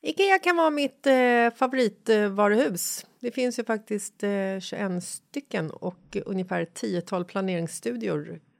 Ikea kan vara mitt eh, favoritvaruhus. Det finns ju faktiskt eh, 21 stycken och ungefär 10-tal planeringsstudior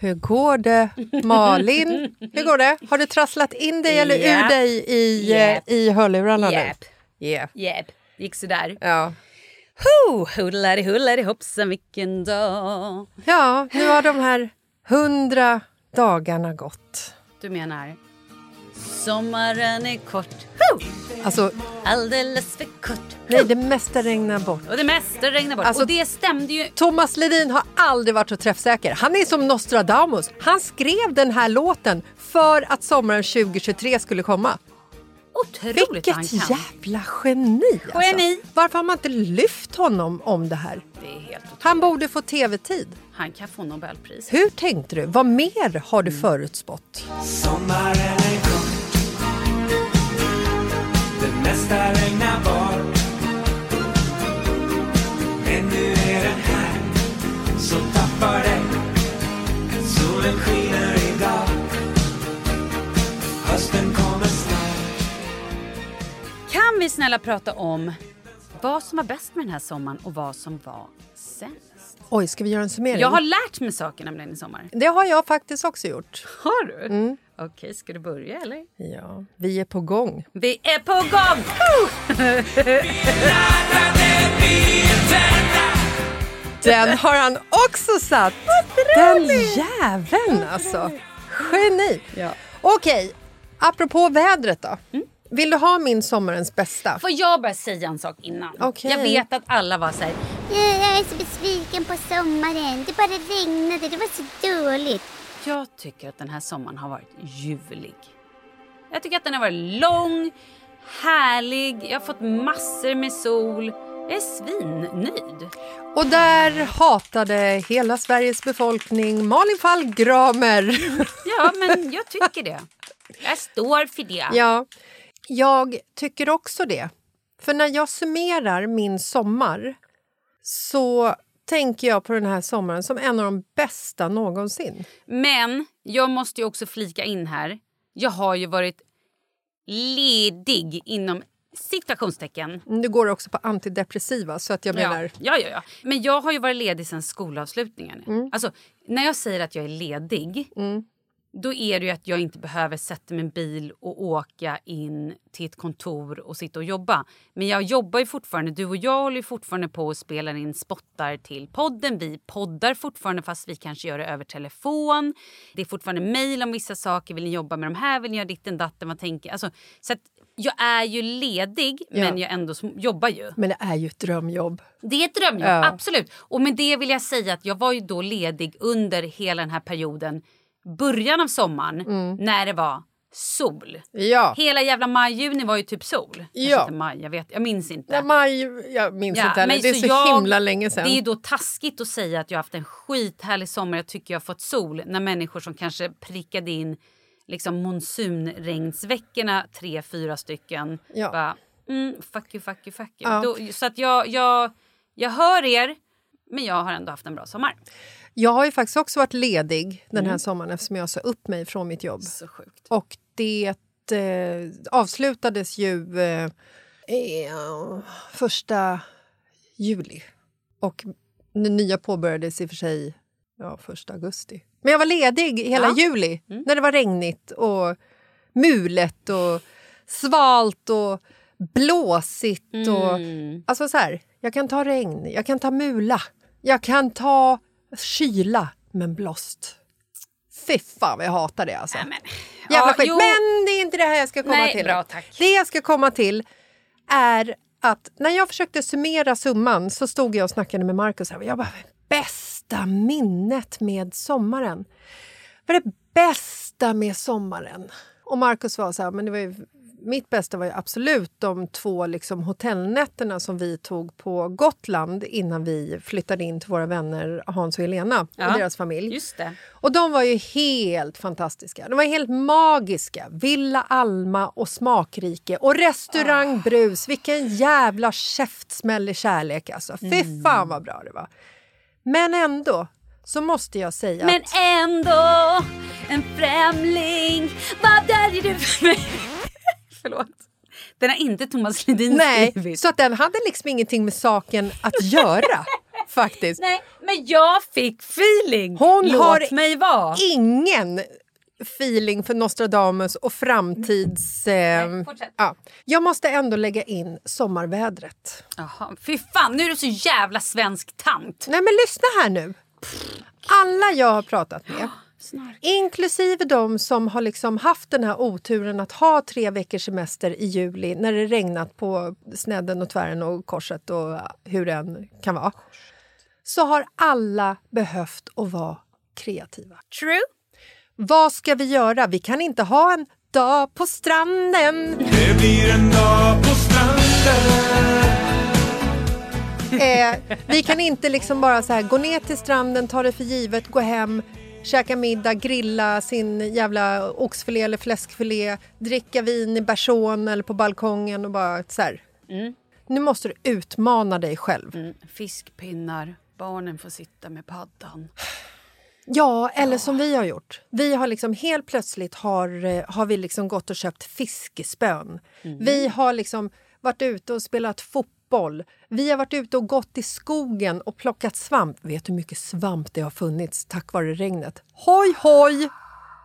Hur går det Malin? Hur går det? Har du trasslat in dig eller ur Japp. dig i, Japp. i hörlurarna nu? Japp. Yeah. Jep, gick sådär. Ja. Ho, hullari hullari hoppsan vilken dag. ja, nu har de här hundra dagarna gått. Du menar? Sommaren är kort. Ho! Alltså, Alldeles för kort. nej, det mesta regnar bort. Och det mesta regnar bort. Alltså- och det stämde ju. Thomas Ledin har aldrig varit så träffsäker. Han är som Nostradamus. Han skrev den här låten för att sommaren 2023 skulle komma. Otroligt vad han Vilket kan. jävla geni! Alltså. Geni. Varför har man inte lyft honom om det här? Det är helt otroligt. Han borde få tv-tid. Han kan få Nobelpris. Hur tänkte du? Vad mer har du förutspått? Sommaren vi snälla prata om vad som var bäst med den här sommaren och vad som var sämst? Oj, ska vi göra en summering? Jag har lärt mig saker nämligen i sommar. Det har jag faktiskt också gjort. Har du? Okej, ska du börja eller? Ja, vi är på gång. Vi är på gång! Den har han också satt! Den jäveln alltså! Geni! Okej, apropå vädret då. Vill du ha min sommarens bästa? Får jag bara säga en sak innan? Okej. Jag vet att alla var så här, Jag är så besviken på sommaren. Det bara regnade. Det var så dåligt. jag tycker att den här sommaren har varit ljuvlig. Jag tycker att den har varit lång, härlig, jag har fått massor med sol. Jag är svinnöjd. Och där hatade hela Sveriges befolkning Malin Falk Gramer. Ja, men jag tycker det. Jag står för det. Ja, jag tycker också det. För när jag summerar min sommar så tänker jag på den här sommaren som en av de bästa någonsin. Men jag måste ju också flika in här. Jag har ju varit ledig inom citationstecken. Nu går det också på antidepressiva så att jag menar... Ja, ja, ja, ja. Men jag har ju varit ledig sen skolavslutningen. Mm. Alltså, när jag säger att jag är ledig då är det ju att jag inte behöver sätta en bil och åka in till ett kontor och sitta och jobba. Men jag jobbar ju fortfarande. Du och jag håller ju fortfarande på och spelar in spottar till podden. Vi poddar fortfarande fast vi kanske gör det över telefon. Det är fortfarande mejl om vissa saker. Vill ni jobba med de här? Vill ni göra ditten datten? Vad tänker alltså, Så att jag är ju ledig men jag ändå jobbar ju. Men det är ju ett drömjobb. Det är ett drömjobb, Ja. absolut. Och med det vill jag säga att jag var ju då ledig under hela den här perioden, början av sommaren, när det var sol. Ja. Hela jävla maj, juni var ju typ sol. Ja. inte maj, jag vet, jag minns inte. Ja, maj, jag minns inte heller. Det är så, jag- himla länge sedan. Det är då taskigt att säga att jag har haft en skithärlig sommar. Jag tycker jag har fått sol. När människor som kanske prickade in liksom monsunregnsveckorna, tre, fyra stycken. Ja. Bara, mm, fuck you, fuck you, fuck you. Ja. Då, så att jag, jag, jag hör er, men jag har ändå haft en bra sommar. Jag har ju faktiskt också varit ledig den Mm. här sommaren eftersom jag sa upp mig från mitt jobb. Så sjukt. Och det eh, avslutades ju eh, första juli. Och det nya påbörjades i och för sig ja, första augusti. Men jag var ledig hela Ja. juli när det var regnigt och mulet och svalt och blåsigt. Och, alltså så här, jag kan ta regn, jag kan ta mula, jag kan ta kyla, men blåst. Fy fan vad jag hatar det alltså. men, Jävla ja, skit. jo. Men det är inte det här jag ska komma Nej, till. bra, tack. Det jag ska komma till är att när jag försökte summera summan så stod jag och snackade med Markus. Jag bara, bästa minnet med sommaren. Vad är det bästa med sommaren? Och Markus var så här, men det var ju, mitt bästa var ju absolut de två liksom, hotellnätterna som vi tog på Gotland innan vi flyttade in till våra vänner Hans och Helena Ja, och deras familj. Just det. Och de var ju helt fantastiska. De var helt magiska. Villa Alma och smakrike. Och restaurang Brus. Vilken jävla käftsmäll i kärlek alltså. Fy fan vad bra det var. Men ändå så måste jag säga Men att... ändå en främling, vad döljer du för mig? Förlåt. Den har inte Thomas Ledin Nej, skrivit. så att den hade liksom ingenting med saken att göra. faktiskt. Nej, men jag fick feeling. Hon Låt har mig vara. ingen feeling för Nostradamus och framtids... Eh, Nej, ja. Jag måste ändå lägga in sommarvädret. Jaha, fy fan, nu är du så jävla svensk tant. Nej men lyssna här nu. Alla jag har pratat med, inklusive de som har liksom haft den här oturen att ha tre veckors semester i juli när det regnat på snedden och tvären och korset och hur det än kan vara. Så har alla behövt att vara kreativa. True. Vad ska vi göra? Vi kan inte ha en dag på stranden. Det blir en dag på stranden Eh, vi kan inte liksom bara så här, gå ner till stranden, ta det för givet, gå hem, käka middag, grilla sin jävla oxfilé eller fläskfilé, dricka vin i bersån eller på balkongen och bara så här. Nu måste du utmana dig själv. Mm, fiskpinnar, barnen får sitta med paddan. Ja, eller som vi har gjort. Vi har liksom helt plötsligt har, eh, har vi liksom gått och köpt fiskespön. Vi har liksom varit ute och spelat fotboll. Vi har varit ute och gått i skogen och plockat svamp. Vet du hur mycket svamp det har funnits tack vare regnet? Hoj, hoj!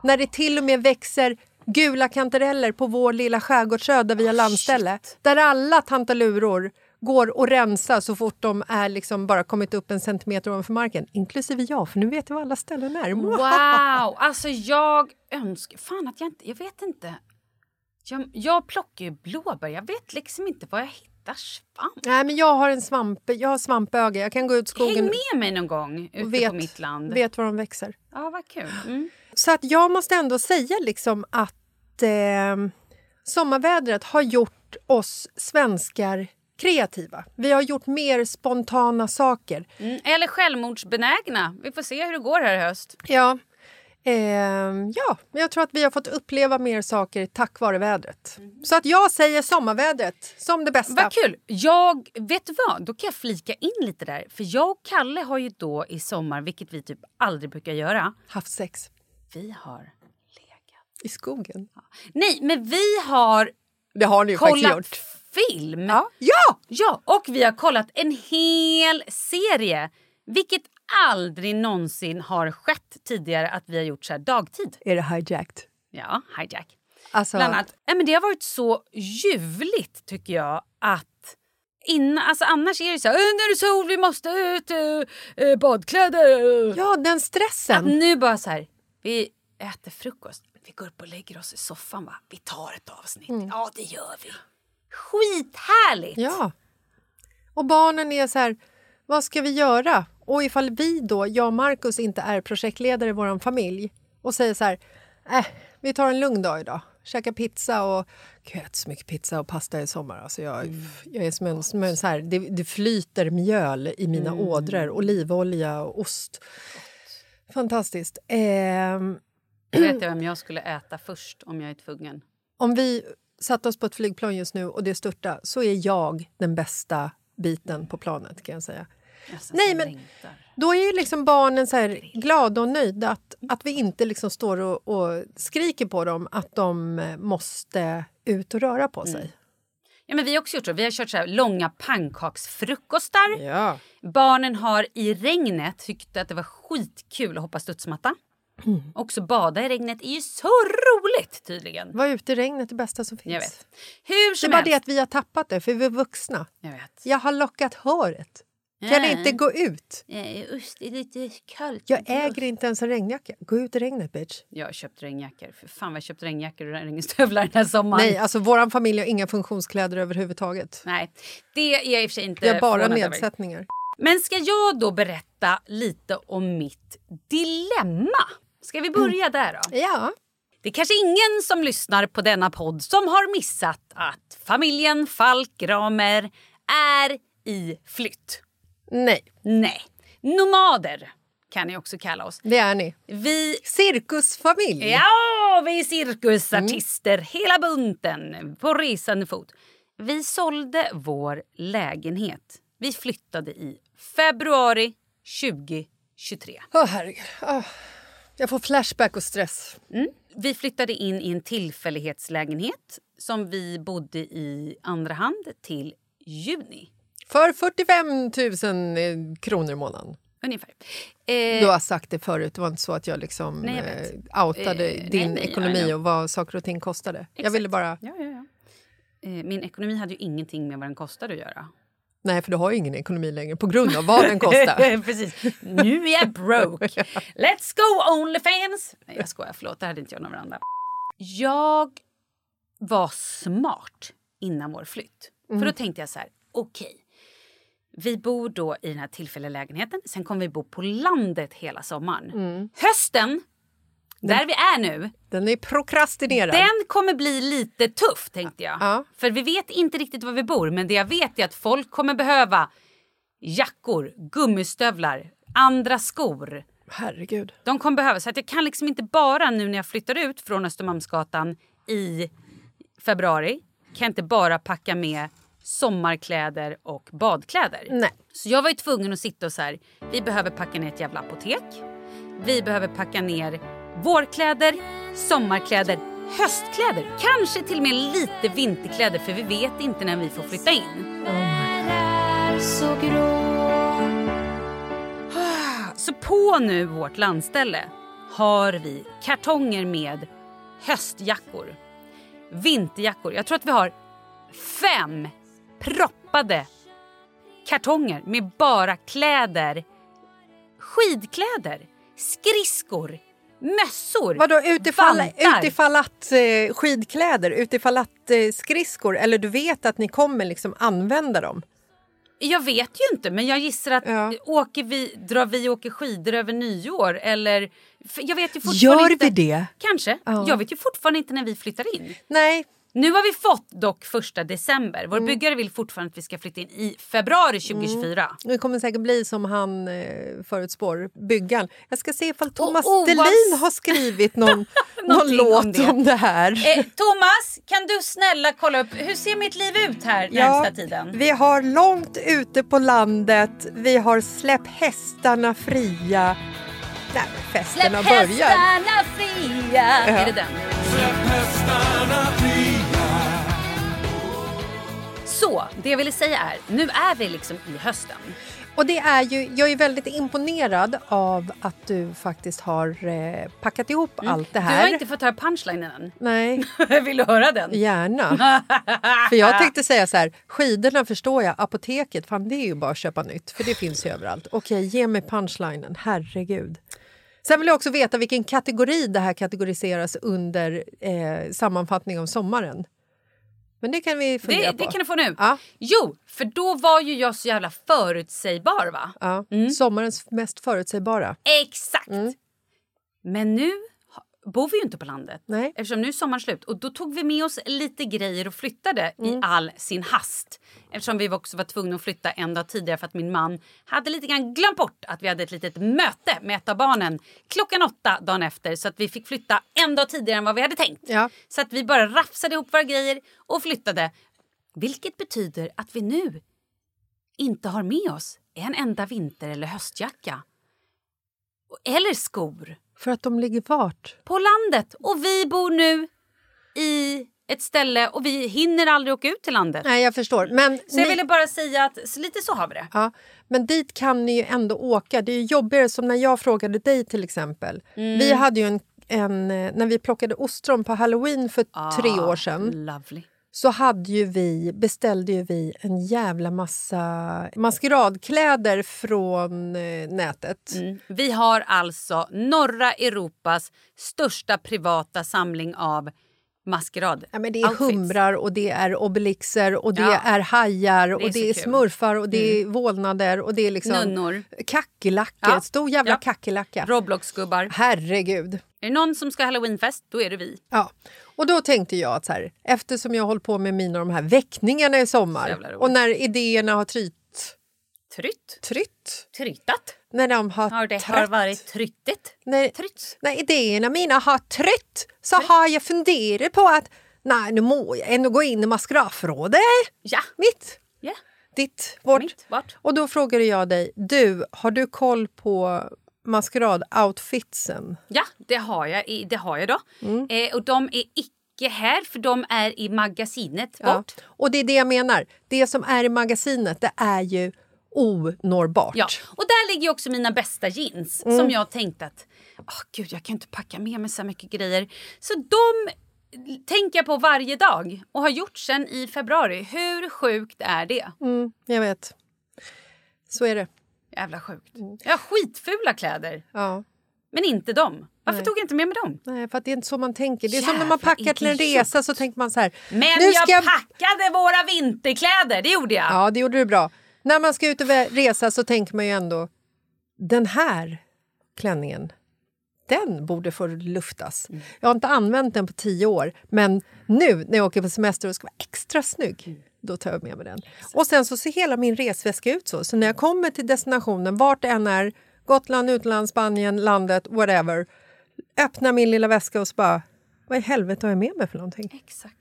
När det till och med växer gula kantareller på vår lilla skärgårdsö där vi har landställe. Där alla tantaluror går och rensar så fort de är liksom bara kommit upp en centimeter ovanför marken. Inklusive jag, för nu vet jag var alla ställen är. Wow! Alltså jag önskar... Fan att jag inte... Jag vet inte. Jag, jag plockar ju blåbär. Jag vet liksom inte var jag hittar svamp. Nej, men jag har en svamp, jag har svampöga. Jag kan gå ut i skogen Häng med mig någon gång ute vet, på mitt land. vet var de växer. Ja, vad kul. Mm. Så att jag måste ändå säga liksom att eh, sommarvädret har gjort oss svenskar kreativa. Vi har gjort mer spontana saker. Mm. Eller självmordsbenägna. Vi får se hur det går här i höst. Ja. Ehm, ja, jag tror att vi har fått uppleva mer saker tack vare vädret. Så att jag säger sommarvädret som det bästa. Vad kul! Jag, vet du vad? Då kan jag flika in lite där. För jag och Kalle har ju då i sommar, vilket vi typ aldrig brukar göra, Haft sex vi har legat. i skogen. Nej, men vi har Det har ni ju faktiskt kollat gjort. film. Ja! ja! Ja, och vi har kollat en hel serie. Vilket aldrig någonsin har skett tidigare att vi har gjort så här dagtid. Är det hijacked? Ja, hijack. Alltså, Bland annat. Ja, men det har varit så ljuvligt tycker jag att Innan, alltså annars är det så här, "Äh, nu är det sol, vi måste ut, eh, eh, badkläder. ja, den Att stressen. nu bara så här, vi äter frukost, vi går upp och lägger oss i soffan va. Vi tar ett avsnitt. Ja, det gör vi. Skithärligt! Ja. Och barnen är så här, vad ska vi göra? Och ifall vi då, jag och Markus, inte är projektledare i vår familj och säger så här, äh, vi tar en lugn dag idag. Käka pizza och... Gud, jag äter så mycket pizza och pasta i sommar. Alltså jag, jag är som en, som en så här, det, det flyter mjöl i mina ådror, olivolja och ost. Fantastiskt. Ehm, Jag vet jag vem jag skulle äta först om jag är tvungen. om vi satte oss på ett flygplan just nu och det störtar så är jag den bästa biten på planet kan jag säga. Jag Nej, men- längtar. Då är ju liksom barnen så här glada och nöjda att, att vi inte liksom står och, och skriker på dem att de eh, måste ut och röra på sig. Ja, men vi har också gjort så. Vi har kört så här långa pannkaksfrukostar. Ja. Barnen har i regnet tyckt att det var skitkul att hoppa studsmatta. Också bada i regnet är ju så roligt tydligen. Var ute i regnet det bästa som finns. Jag vet. Hur Det som är bara det att vi har tappat det, för vi är vuxna. Jag vet. Jag har lockat håret. Kan Ja. inte gå ut. Eh, Usch, det är lite kallt. Jag äger inte ens en regnjacka. Gå ut i regnet, bitch. Jag har köpt regnjackor. För fan jag köpt regnjackor och regnstövlar den här sommaren. Nej, alltså vår familj har inga funktionskläder överhuvudtaget. Nej, det är jag i och för sig inte Vi har bara nedsättningar. Men ska jag då berätta lite om mitt dilemma? Ska vi börja där då? Ja. Det är kanske ingen som lyssnar på denna podd som har missat att familjen Falk Gramer är i flytt. Nej, Nej, nomader kan ni också kalla oss. det är ni. Vi Cirkusfamilj. Ja, vi är cirkusartister hela bunten på resande fot. Vi sålde vår lägenhet. Vi flyttade i februari 2023. Åh, herregud. Åh, Jag får flashback och stress. Vi flyttade in i en tillfällighetslägenhet som vi bodde i andra hand till juni. För 45 000 eh, kronor i månaden. Ungefär. Eh, Du har sagt det förut, det var inte så att jag liksom Nej, jag eh, outade Eh, nej, din nej, I ekonomi know. och vad saker och ting kostade. Jag Exakt. ville bara... ja, ja, ja. Eh, min ekonomi hade ju ingenting med vad den kostade att göra. Nej, för du har ju ingen ekonomi längre på grund av vad den kostar. Precis. Nu är jag broke. Let's go Onlyfans! Nej, jag skojar. Förlåt, det hade inte jag någon varandra. Jag var smart innan vår flytt. För då tänkte jag så här, okej. Vi bor då i den här tillfälliga lägenheten. Sen kommer vi bo på landet hela sommaren. Hösten, där vi är nu, Den är prokrastinerad. den kommer bli lite tuff tänkte jag. Ja. För vi vet inte riktigt var vi bor men det jag vet är att folk kommer behöva jackor, gummistövlar, andra skor. Herregud. De kommer behöva så att jag kan liksom inte bara nu när jag flyttar ut från Östermalmsgatan i februari kan jag inte bara packa med sommarkläder och badkläder. Nej. Så jag var tvungen att sitta och så här, vi behöver packa ner ett jävla apotek. Vi behöver packa ner vårkläder, sommarkläder, höstkläder. Kanske till och med lite vinterkläder för vi vet inte när vi får flytta in. Så på nu vårt landställe har vi kartonger med höstjackor, vinterjackor. Jag tror att vi har fem proppade kartonger med bara kläder. Skidkläder, skridskor, mössor, Vadå, utifall, vantar. utifall att eh, skidkläder, utifall att eh, skridskor eller du vet att ni kommer liksom använda dem? Jag vet ju inte, men jag gissar att Ja. åker vi, drar vi åker skidor över nyår eller... Jag vet ju fortfarande Gör inte. vi det? Kanske. Ja. Jag vet ju fortfarande inte när vi flyttar in. Nej, Nu har vi fått dock första december. Vår byggare vill fortfarande att vi ska flytta in i februari 2024. Det kommer säkert bli som han eh, förutspår, byggaren. Jag ska se ifall Thomas oavs- Delin har skrivit någon, någon låt om det. om det här. Eh, Thomas, kan du snälla kolla upp hur ser mitt liv ut här närmsta tiden? Vi har långt ute på landet, vi har släpp hästarna fria. Nej, men festerna Släpp börjar. hästarna fria! Är det den? Släpp hästarna Så, det jag ville säga är, nu är vi liksom i hösten. Och det är ju, jag är väldigt imponerad av att du faktiskt har eh, packat ihop allt det Mm. Du här. har inte fått höra punchlinen än. Nej, Vill du höra den? gärna. För jag tänkte säga så här, skidorna förstår jag, apoteket, fan det är ju bara att köpa nytt för det finns ju överallt. Okej, ge mig punchlinen, herregud. Sen vill jag också veta vilken kategori det här kategoriseras under eh, sammanfattning av sommaren. Men det kan vi fundera Det, på. det kan du få nu. Ja. Jo, för då var ju jag så jävla förutsägbar va? Ja, Mm. Sommarens mest förutsägbara. Exakt! Men nu bor vi ju inte på landet Nej. eftersom nu är sommaren slut. Och då tog vi med oss lite grejer och flyttade Mm. i all sin hast. Eftersom vi också var tvungna att flytta en dag tidigare för att min man hade lite grann glömt bort att vi hade ett litet möte med ett av barnen klockan åtta dagen efter så att vi fick flytta en dag tidigare än vad vi hade tänkt. Ja. Så att vi bara rafsade ihop våra grejer och flyttade. Vilket betyder att vi nu inte har med oss en enda vinter eller höstjacka. Eller skor. För att de ligger vart? På landet. Och vi bor nu i ett ställe och vi hinner aldrig åka ut till landet. Nej, jag förstår. Men, Så jag ni- ville bara säga att så lite så har vi det. ja, men dit kan ni ju ändå åka. Det är jobbigare som när jag frågade dig till exempel. Mm. Vi hade ju en, en, eh, när vi plockade ostron på halloween för tre Ah. år sedan Lovely. Så hade ju vi, beställde ju vi en jävla massa maskeradkläder från eh, nätet. Mm. Vi har alltså norra Europas största privata samling av maskerad Ja, men det är outfits. humrar och det är obelixer och det Ja. är hajar och är det är, smurfar och det är vålnader och det är liksom Nunnor. kackerlackor. Ja. Stor jävla Ja. kackerlacka. Roblox-gubbar. Herregud. Är det någon som ska ha halloweenfest, då är det vi. Ja. Och då tänkte jag att så här, eftersom jag har hållit på med mina de här väckningarna i sommar och när idéerna har trytt, Trytt. trytt Tryttat. när de har, Har det har varit tryttigt? när, Trytts. när idéerna mina har trytt så har jag funderat på att nej, nu må jag ändå gå in i maskeradförrådet. Ja. Mitt, Ja. ditt, vårt. Mitt, vart? Och då frågade jag dig, du, har du koll på maskerad-outfitsen? Ja, det har jag, i- det har jag då. Mm. Eh, och de är icke här, för de är i magasinet Ja. bort. Och det är det jag menar. Det som är i magasinet, det är ju onårbart. Ja, och där ligger också mina bästa jeans Mm. som jag tänkte att åh gud, jag kan inte packa med mig så mycket grejer. Så de tänker jag på varje dag och har gjort sen i februari. Hur sjukt är det? Mm, jag vet. Så är det. Jävla sjukt. Mm. Jag har skitfula kläder, Ja. men inte dem. Varför Nej. tog jag inte med mig dem? Nej, för att det är inte så man tänker. Det är som när Jävla man packar till en resa så tänker man så här. Men jag, jag... packade våra vinterkläder, det gjorde jag. Ja, det gjorde du bra. När man ska ut och resa så tänker man ju ändå den här klänningen, den borde få luftas. Mm. Jag har inte använt den på tio år, men nu när jag åker på semester och ska vara extra snygg, då tar jag med mig den. Och sen så ser hela min resväska ut så. Så när jag kommer till destinationen, vart det än är, Gotland, utland, Spanien, landet, whatever, öppnar min lilla väska och så bara, vad i helvete har jag med mig för någonting? Exakt.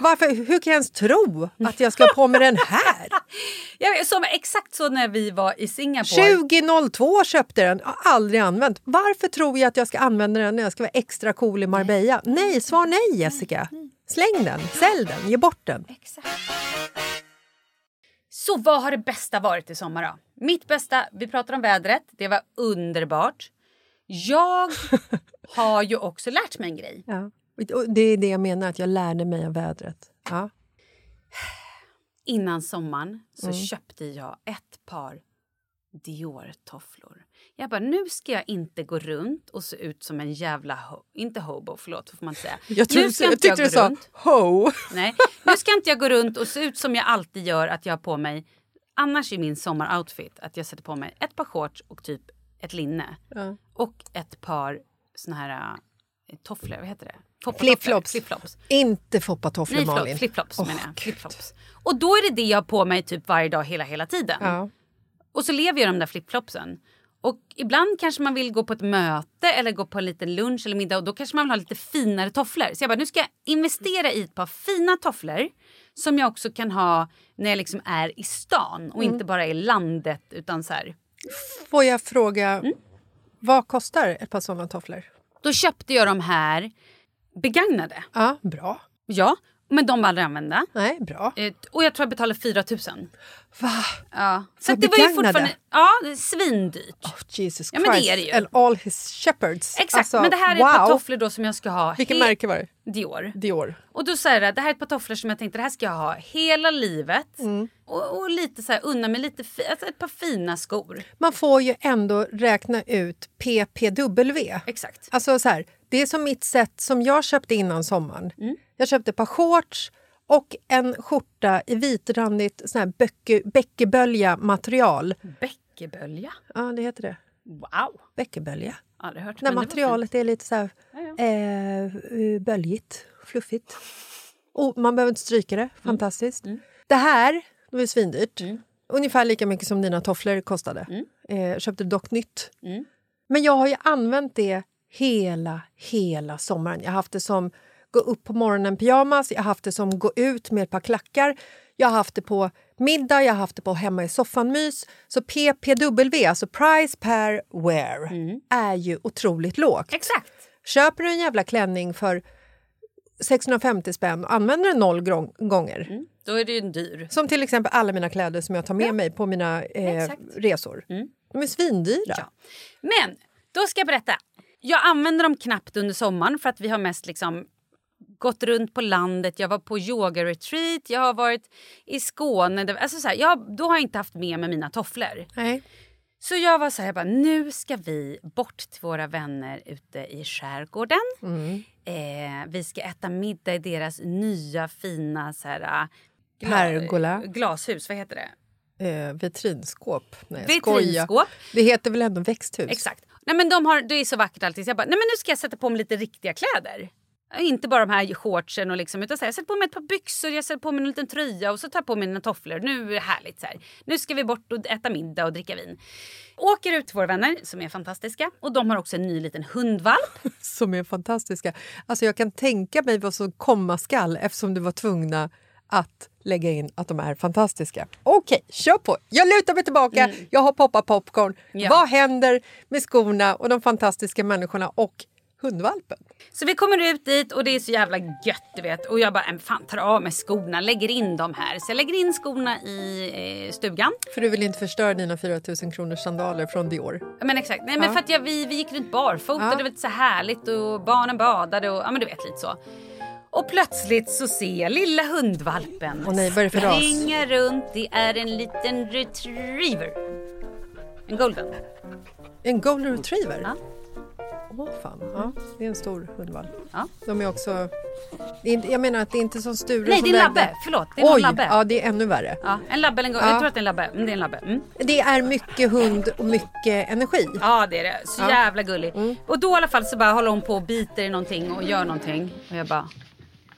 Varför, hur kan jag ens tro att jag ska ha på mig den här? Jag som, exakt så när vi var i Singapore. 2002 köpte den, har aldrig använt. Varför tror jag att jag ska använda den när jag ska vara extra cool i Marbella? Nej, svar nej Jessica. Släng den, sälj den, ge bort den. Exakt. Så vad har det bästa varit i sommar då? Mitt bästa, vi pratar om vädret, det var underbart. Jag har ju också lärt mig en grej. Ja. Och Det är det jag menar, att jag lärde mig av vädret. Ja. Innan sommaren så köpte jag ett par Dior-tofflor. Jag bara, nu ska jag inte gå runt och se ut som en jävla ho- inte hobo, förlåt får man säga. Jag, tror, nu ska jag inte tyckte gå du sa runt. ho. Nej, nu ska inte jag gå runt och se ut som jag alltid gör att jag har på mig. Annars är min sommaroutfit att jag sätter på mig ett par shorts och typ ett linne. Ja. Och ett par såna här tofflor, vad heter det? Flipflops. Flipflops. Inte foppatofflor, Malin. flipflops Åh, menar jag. Flipflops. Och då är det det jag har på mig typ varje dag hela, hela tiden. Ja. Och så lever jag de där flipflopsen. Och ibland kanske man vill gå på ett möte eller gå på en liten lunch eller middag och då kanske man vill ha lite finare tofflor. Så jag bara, nu ska jag investera i ett par fina tofflor som jag också kan ha när jag liksom är i stan och Mm. inte bara i landet utan så här. Får jag fråga, Mm. vad kostar ett par såna tofflor? Då köpte jag de här begagnade. Ja, bra. Ja, men de var aldrig använda. Nej, bra. Eh, Och jag tror jag betalade 4 000. Va? Ja. Så det var ju fortfarande ja, svindyrt. Oh, Jesus Ja, men det Christ. är det ju. And all his shepherds. Exakt, Alltså, men det här är ett par wow. tofflor då som jag ska ha. Vilket märke var det? Dior. Dior. Och då säger det, det här är ett par tofflor som jag tänkte det här ska jag ha hela livet. Mm. Och, och lite så här, unna mig lite, alltså ett par fina skor. Man får ju ändå räkna ut PPW. Exakt. Alltså så här, det är som mitt sätt som jag köpte innan sommaren. Mm. Jag köpte ett par shorts och en skjorta i vitrandigt sån här böcke, bäckebölja. Ja, det heter det. Wow. Bäckebölja. Aldrig hört. När materialet är lite så här eh, eh, böljigt, fluffigt. Och man behöver inte stryka Mm. det. Fantastiskt. Det här det var svindyrt. Ungefär lika mycket som dina tofflor kostade. Mm. Eh, köpte dock nytt. Men jag har ju använt det hela, hela sommaren. Jag har haft det som gå upp på morgonen pyjamas, jag har haft det som gå ut med ett par klackar. Jag har haft det på middag, jag har haft det på hemma i soffan-mys. Så PPW, alltså price per wear, Mm. är ju otroligt lågt. Exakt. Köper du en jävla klänning för 650 spänn och använder den noll gånger Mm. Då är det ju en dyr. som till exempel alla mina kläder som jag tar med mig på mina eh, resor. De är svindyra. Ja. Men då ska jag berätta. Jag använder dem knappt under sommaren för att vi har mest liksom gått runt på landet. Jag var på yoga-retreat, jag har varit i Skåne. Alltså så här, jag, då har jag inte haft med mig mina tofflor. Nej. Så jag var så här, jag bara, nu ska vi bort till våra vänner ute i skärgården. Eh, vi ska äta middag i deras nya fina så här, äh, gla- Pergola. glashus. Vad heter det? Eh, vitrinskåp. Nej. Vitrinskåp. Det heter väl ändå växthus? Exakt. Nej, men de har, det är så vackert alltid. Så jag bara, nej men nu ska jag sätta på mig lite riktiga kläder. Inte bara de här shortsen och liksom, utan så här, jag sätter på mig ett par byxor, jag sätter på mig en liten tröja och så tar jag på mig mina tofflor. Nu är det härligt så här. Nu ska vi bort och äta middag och dricka vin. Åker ut till våra vänner som är fantastiska och de har också en ny liten hundvalp. Som är fantastiska. Alltså jag kan tänka mig vad som komma skall eftersom du var tvungna att lägga in att de är fantastiska. Okej, kör på! Jag lutar mig tillbaka, jag har poppat popcorn. Mm. Ja. Vad händer med skorna och de fantastiska människorna och hundvalpen? Så vi kommer ut dit och det är så jävla gött du vet. Och jag bara, "Men fan tar av mig skorna, lägger in dem här. Så jag lägger in skorna i eh, stugan. För du vill inte förstöra dina 4 000 kronors sandaler från Dior. Ja, Men exakt, nej men för att jag, vi, vi gick runt barfota, Ja. det var lite så härligt och barnen badade och ja men du vet lite så. Och plötsligt så ser jag lilla hundvalpen Åh nej, vad springa runt. Det är en liten retriever. En golden. En golden retriever? Ja. Åh fan, ja, det är en stor hundvalp. Ja. De är också... Jag menar att det är inte som Sture Nej, det är en labbe. Förlåt, det är Oj, labbe. ja det är ännu värre. Ja, en labbe eller en. Ja. Jag tror att det är en labbe. Mm, det är en labbe. Mm. Det är mycket hund och mycket energi. Ja det är det. Så Ja. Mm. jävla gullig. Och då i alla fall så bara håller hon på och biter i någonting och gör någonting. Och jag bara...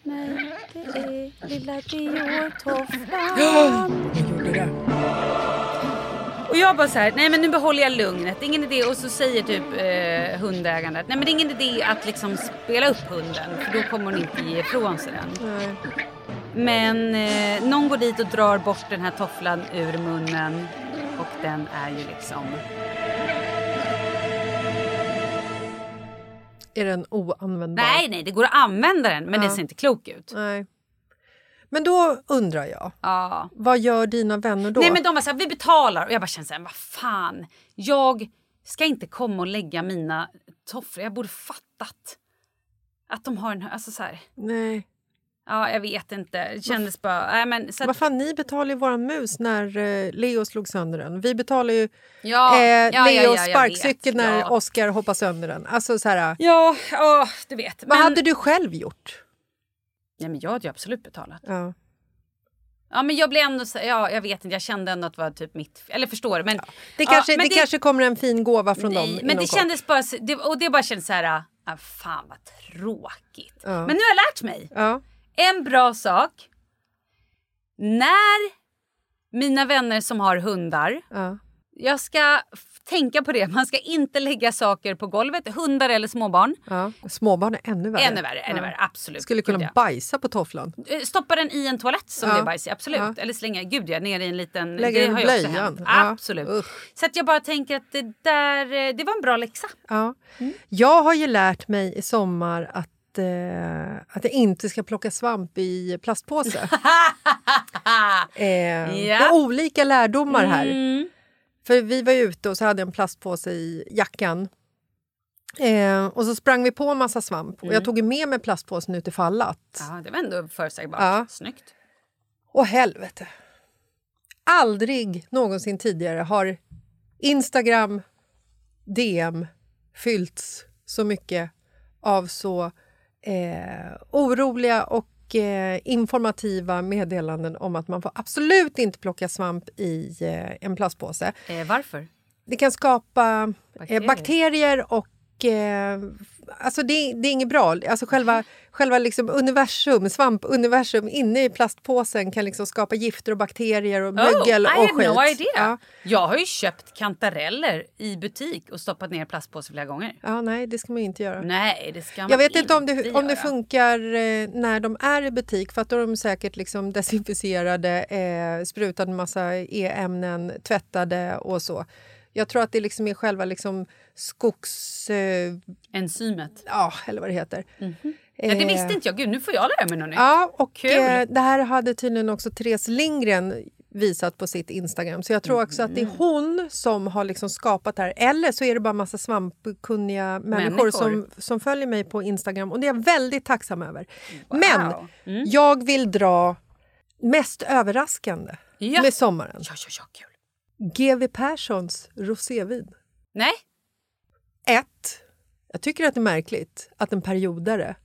Nej, det är lilla Dior-tofflan. Jag gjorde det. Och jag bara så här, nej men nu behåller jag lugnet. Det är ingen idé. Och så säger typ eh, hundägaren att nej men det är ingen idé att liksom spela upp hunden. För då kommer hon inte ge ifrån sig den. Nej. Men eh, någon går dit och drar bort den här tofflan ur munnen. Och den är ju liksom... Är den oanvändbar? Nej, nej, det går att använda den men Ja. det ser inte klok ut. Nej. Men då undrar jag, Ja. vad gör dina vänner då? Nej men de var såhär, vi betalar. Och jag bara kände såhär, vad fan. Jag ska inte komma och lägga mina tofflor. Jag borde fattat. Att de har en, alltså såhär. Nej. Ja, jag vet inte. Det kändes bara, nej men så Vad att, fan, ni betalar ju våran mus när eh, Leo slog sönder den. Vi betalar ju ja, eh, ja, Leos ja, sparkcykel när. Oscar hoppade sönder den. Alltså så här, Ja, ja, du vet. vad men, hade du själv gjort? Nej men jag hade ju absolut betalat. Ja. Ja men jag blev ändå så, ja jag vet inte, jag kände ändå att det var typ mitt, eller förstår du? Men, Det, kanske, ja, men det, kanske kommer en fin gåva från nej, dem Men det kort. kändes bara, det, och det bara kändes så här, Ah, fan vad tråkigt. Ja. Men nu har jag lärt mig. Ja. En bra sak. När mina vänner som har hundar, Ja. Jag ska tänka på det. Man ska inte lägga saker på golvet, hundar eller småbarn. Ja. Småbarn är ännu värre. Ännu värre, ännu Ja. värre, absolut. Skulle Gud, kunna ja. bajsa på tofflan. Eh, Stoppa den i en toalett som Ja. det är bajs i, absolut. Eller slänga, gud ja, ner i en liten... Lägga det den i blöjan. Absolut. Usch. Så att jag bara tänker att det där, eh, det var en bra läxa. Ja. Mm. Jag har ju lärt mig i sommar att, eh, att jag inte ska plocka svamp i plastpåse. eh. Det är olika lärdomar här. Mm. För vi var ute och så hade jag en plastpåse i jackan. Eh, och så sprang vi på en massa svamp. Och Mm. jag tog ju med mig plastpåsen utifall att. Ja, det var ändå förutsägbart. Ja. Snyggt. Och helvete. Aldrig någonsin tidigare har Instagram, DM fyllts så mycket av så eh, oroliga och eh, informativa meddelanden om att man får absolut inte plocka svamp i eh, en plastpåse. Eh, varför? Det kan skapa Bakterier. bakterier och... Eh, alltså det, det är inget bra. Alltså själva själva liksom universum, svampuniversum inne i plastpåsen kan liksom skapa gifter och bakterier och mögel oh, I och had skit. no idea. Ja. Jag har ju köpt kantareller i butik och stoppat ner i plastpåse flera gånger. ja, nej, det ska man inte göra. Nej, det ska man Jag vet inte om det, om det funkar eh, när de är i butik för att då är de säkert liksom desinficerade, eh, sprutade massa e-ämnen, tvättade och så. Jag tror att det liksom är själva liksom skogs... Eh, Enzymet. ja, eller vad det heter. Ja, det visste inte jag. Gud, nu får jag lära mig något nytt. Ja, och Kul. eh, det här hade tydligen också Therese Lindgren visat på sitt Instagram. Så jag tror också att det är Mm. hon som har liksom skapat det här. Eller så är det bara massa svampkunniga människor, Människor. Som, som följer mig på Instagram. Och det är jag väldigt tacksam över. Men Mm. jag vill dra mest överraskande Ja. med sommaren. Ja, ja, ja, kul. GW Perssons rosévin. Nej, Ett, jag tycker att det är märkligt att en periodare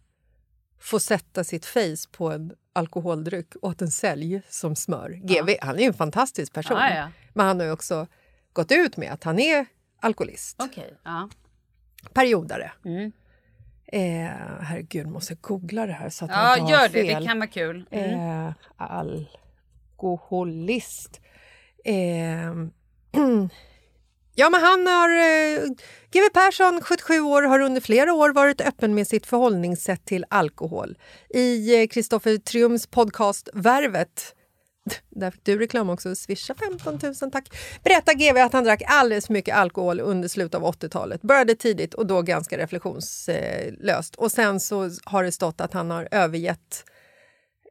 får sätta sitt face på en alkoholdryck och att den säljs som smör. GV, han är ju en fantastisk person. Ja, ja. Men han har ju också gått ut med att han är alkoholist. Ja. Periodare. Mm. Eh, herregud, måste jag googla det här så att jag ja, inte har gör det. Det kan vara kul. Mm. Eh, alkoholist. Eh, ja, men han har... Eh, GW Persson, 77 år, har under flera år varit öppen med sitt förhållningssätt till alkohol. I eh, Kristoffer Triums podcast Värvet där fick du reklam också. Swisha 15 000 tack. Berättar GV att han drack alldeles för mycket alkohol under slutet av 80-talet. Började tidigt och då ganska reflektionslöst. Och sen så har det stått att han har övergett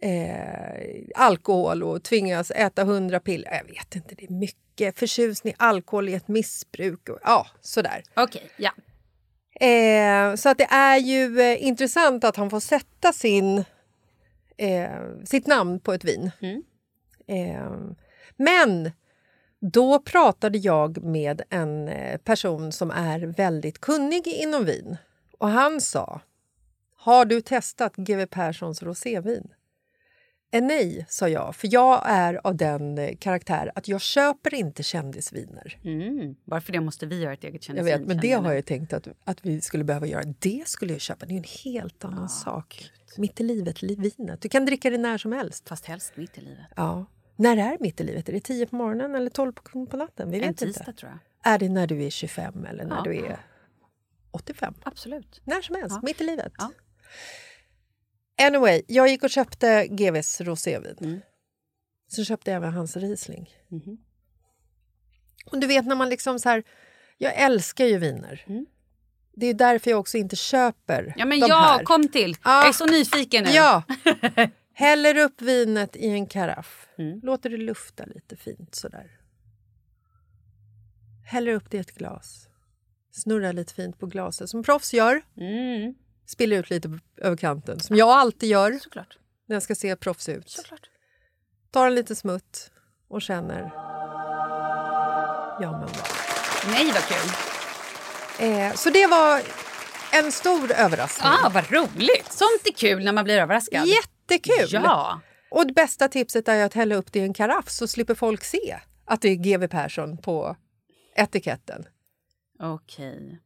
eh, alkohol och tvingas äta 100 piller. Jag vet inte, det är mycket. Förtjusning i alkohol i ett missbruk. Och, ja, sådär. Okej, ja. Eh, så att det är ju eh, intressant att han får sätta sin, eh, sitt namn på ett vin. Eh, men då pratade jag med en eh, person som är väldigt kunnig inom vin. Och han sa, har du testat GW Perssons rosévin? Nej, sa jag, för jag är av den eh, karaktär att jag köper inte kändisviner. Mm. Varför det måste vi göra ett eget Jag kändisvin? vet, men det jag har jag tänkt att, att vi skulle behöva göra. Det skulle jag köpa. Det är en helt annan sak. Mitt i livet, li- vinet. Du kan dricka det när som helst. Fast helst mitt i livet. Ja. När är mitt i livet? Är det 10 på morgonen eller 12 på, på natten? Vi En vet tisdag inte. tror jag. Är det när du är 25 eller när Ja. du är 85? Absolut. När som helst, Ja. mitt i livet. Ja. Anyway, jag gick och köpte GVs rosévin. Mm. Så köpte jag även hans Riesling. Mhm. Och du vet när man liksom så här... Jag älskar ju viner. Mm. Det är därför jag också inte köper Ja, men de ja, här. kom till. Ja. Jag är så nyfiken nu. Ja! Häller upp vinet i en karaff. Mm. Låter det lufta lite fint sådär. Häller upp det i ett glas. Snurrar lite fint på glaset som proffs gör. Mm. Spiller ut lite över kanten, som jag alltid gör Såklart. när jag ska se proffs ut. Såklart. Tar en liten smutt och känner... Ja, men vad. Nej, vad kul. Eh, så det var en stor överraskning. Ah, vad roligt. Sånt är kul när man blir överraskad. Jättekul! Ja. Och det bästa tipset är att hälla upp det i en karaff så slipper folk se att det är GW Persson på etiketten. Okej.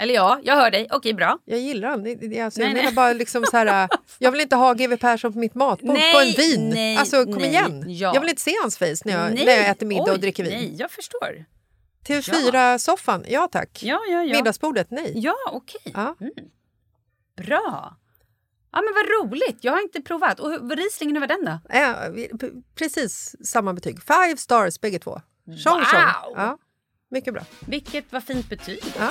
Eller ja, jag hör dig. Okej, bra. Jag gillar det- Alltså, jag Nej, menar nej. bara liksom så här, jag vill inte ha GW Persson på mitt matbord Nej, på en vin. nej, alltså kom nej. igen. Ja. Jag vill inte se hans face när jag, när jag äter middag Oj, och dricker vin. Nej, jag förstår. TV4-soffan, ja tack. Ja, ja, ja. Middagsbordet, nej. Ja, okej. Ja. Bra. Ja, men vad roligt. Jag har inte provat. Och Rieslingen, hur var den då? Ja, p- precis samma betyg. Five stars bägge två. Tjong, tjong. Wow! Ja, mycket bra. Vilket var fint betyg också. Ja.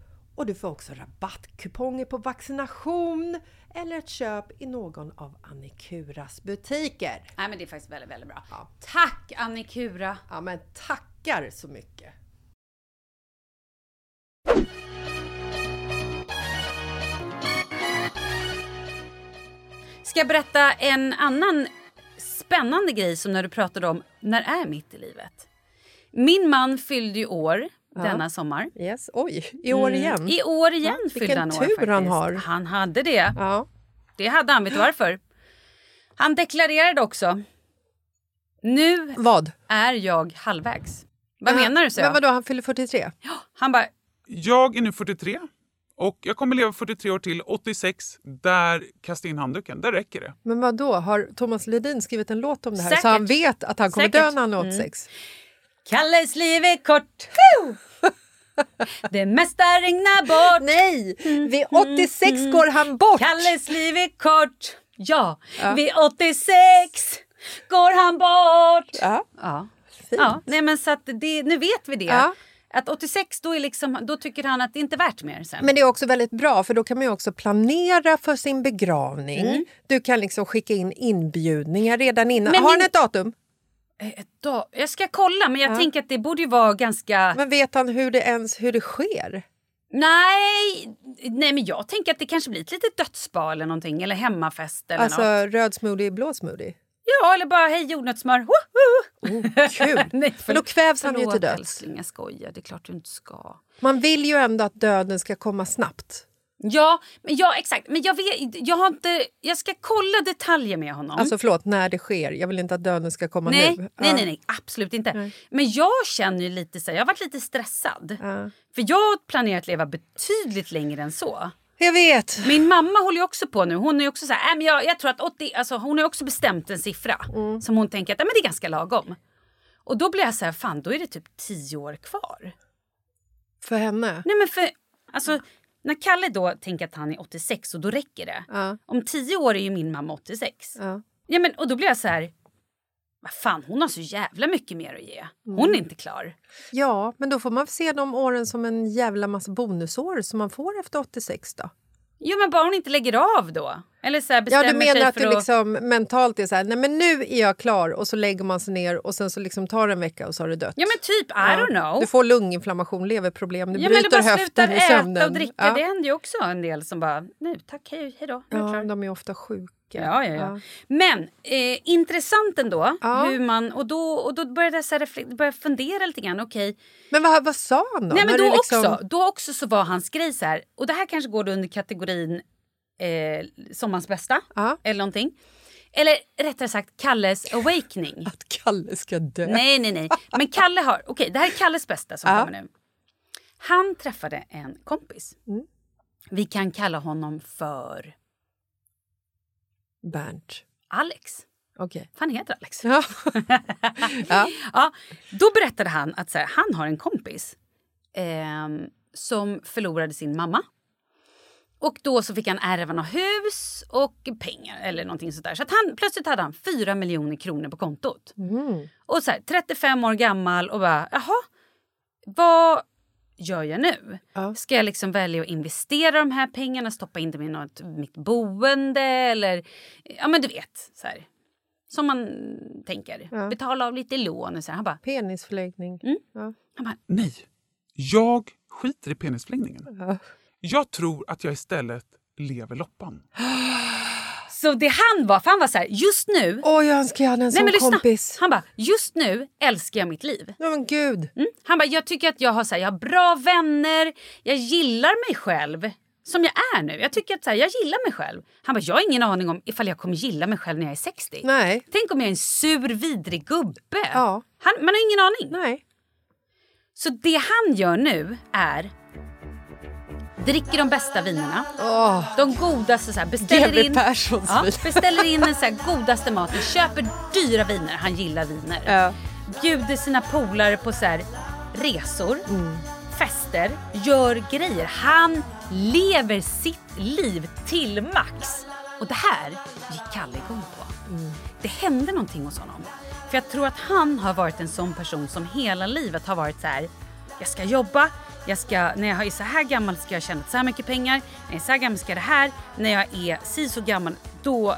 och du får också rabattkuponger på vaccination eller ett köp i någon av Annikuras butiker. Nej men det är faktiskt väldigt, väldigt bra. Ja. Tack Annikura! Ja men tackar så mycket! Ska jag berätta en annan spännande grej som när du pratade om när är mitt i livet? Min man fyllde ju år denna sommar. Yes. Oj, i år igen. Mm. I år igen Ja, fyllde vilken han år tur faktiskt. han har. Han hade det. Ja. Det hade han. Vet du varför? Han deklarerade också. Nu Vad? är jag halvvägs. Vad Men- menar du? Så Men vadå, han fyller 43? Han bara, Jag är nu 43 och jag kommer leva 43 år till 86. Där kasta in handduken. Där räcker det. Men vad då? har Thomas Ledin skrivit en låt om det här Säkert. så han vet att han kommer Säkert. dö när han är 86? Kalles liv är kort. Det mesta regnar bort. Nej, vid 86 går han bort! Kalles liv är kort. Ja, Ja. vid 86 går han bort. Ja. Ja. Fint. Ja, nej men så det, nu vet vi det. Ja. Att 86 då, är liksom, då tycker han att det inte är värt mer sen. Men det är också väldigt bra för då kan man också planera för sin begravning. Mm. Du kan liksom skicka in inbjudningar redan innan. Men har min- han ett datum? Eh, dag- jag ska kolla men jag Ja. tänker att det borde ju vara ganska... Men vet han hur det ens hur det sker? Nej, nej men jag tänker att det kanske blir ett litet dödsbad eller någonting eller hemmafest eller Alltså något. röd smoothie, blå smoothie? Ja eller bara hej jordnötssmör. Woho! Oh, kul! nej, Men då kvävs han ju till döds. älskling, jag skojar. Det är klart du inte ska. Man vill ju ändå att döden ska komma snabbt. Ja, men ja exakt. Men jag, vet, jag, har inte, jag ska kolla detaljer med honom. Alltså förlåt, när det sker. Jag vill inte att döden ska komma nej, nu. nej, Ja. nej, nej, absolut inte. Men jag känner ju lite så här, jag har varit lite stressad. Ja. För jag har planerat att leva betydligt längre än så. Jag vet. Min mamma håller ju också på nu. Hon är också så här, äh, men jag, jag tror att 80, alltså hon har också bestämt en siffra Mm. som hon tänker att äh, men det är ganska lagom. Och då blir jag så här, fan då är det typ 10 år kvar. För henne? Nej men för, alltså när Kalle då tänker att han är 86 och då räcker det. Ja. Om 10 år är ju min mamma 86. Ja. Ja, men, och då blir jag så här, vad fan hon har så jävla mycket mer att ge. Hon Mm. är inte klar. ja, men då får man se de åren som en jävla massa bonusår som man får efter 86 då. Jo men bara hon inte lägger av då. Eller så här Ja, du menar sig att för du att... liksom mentalt är så här, nej men nu är jag klar och så lägger man sig ner och sen så liksom tar det en vecka och så har det dött. Ja men typ, I Ja. don't know. Du får lunginflammation, leverproblem, du ja, men det bryter bara höften i äta sömnen. och dricka. Ja. Det händer ju också en del som bara, nu tack hej, hej då. ja, de är ofta sjuka. Ja, ja, ja. Men eh, intressant ändå. Hur man, och, då, och då började jag så här, började fundera lite grann. Okej, Men vad, vad sa han då? Nej, men då, liksom- också, då också så var hans grej så här, och det här kanske går under kategorin eh, sommarens bästa eller någonting. Eller rättare sagt Kalles awakening. Att Kalle ska dö. nej, nej, nej. Men Kalle har, okej det här är Kalles bästa som Ja. kommer nu. Han träffade en kompis. Mm. Vi kan kalla honom för Bernt. Alex. Okej. För han heter Alex. Ja. ja. Ja, då berättade han att så här, han har en kompis ehm, som förlorade sin mamma. Och då så fick han ärva något hus och pengar eller någonting sånt där. Så att han, plötsligt hade han 4 miljoner kronor på kontot. Mm. Och så här, 35 år gammal och bara, jaha, vad gör jag nu? Ja. Ska jag liksom välja att investera de här pengarna, stoppa in dem i något, mitt boende eller, ja men du vet, så här. Som man tänker. Ja. Betala av lite lån och så här. Han bara, Penisförläggning. Mm. Ja. han bara, Nej, jag skiter i penisförlängningen. Ja. Jag tror att jag istället lever loppan. Så det han var, för han var så här, just nu, Oj, jag önskar jag hade en nej sån kompis. han bara, just nu älskar jag mitt liv. Ja, men gud. Mm. Han bara, jag tycker att jag har, så här, jag har bra vänner, jag gillar mig själv som jag är nu. Jag tycker att så här, jag gillar mig själv. Han bara, jag har ingen aning om ifall jag kommer gilla mig själv när jag är 60. Nej. Tänk om jag är en sur, vidrig gubbe. Ja. Han, man har ingen aning. Nej. Så det han gör nu är dricker de bästa vinerna. Åh, De godaste, så här, beställer in, ja, beställer in den så här, godaste maten, köper dyra viner, han gillar viner. Ja. Bjuder sina polare på så här, resor, Mm. fester, gör grejer. Han lever sitt liv till max. Och det här gick Kalle igång på. Mm. Det hände någonting hos honom. För jag tror att han har varit en sån person som hela livet har varit så här. Jag ska jobba, jag ska, när jag är så här gammal ska jag tjäna så här mycket pengar. När jag är så här gammal ska det här. När jag är si så gammal då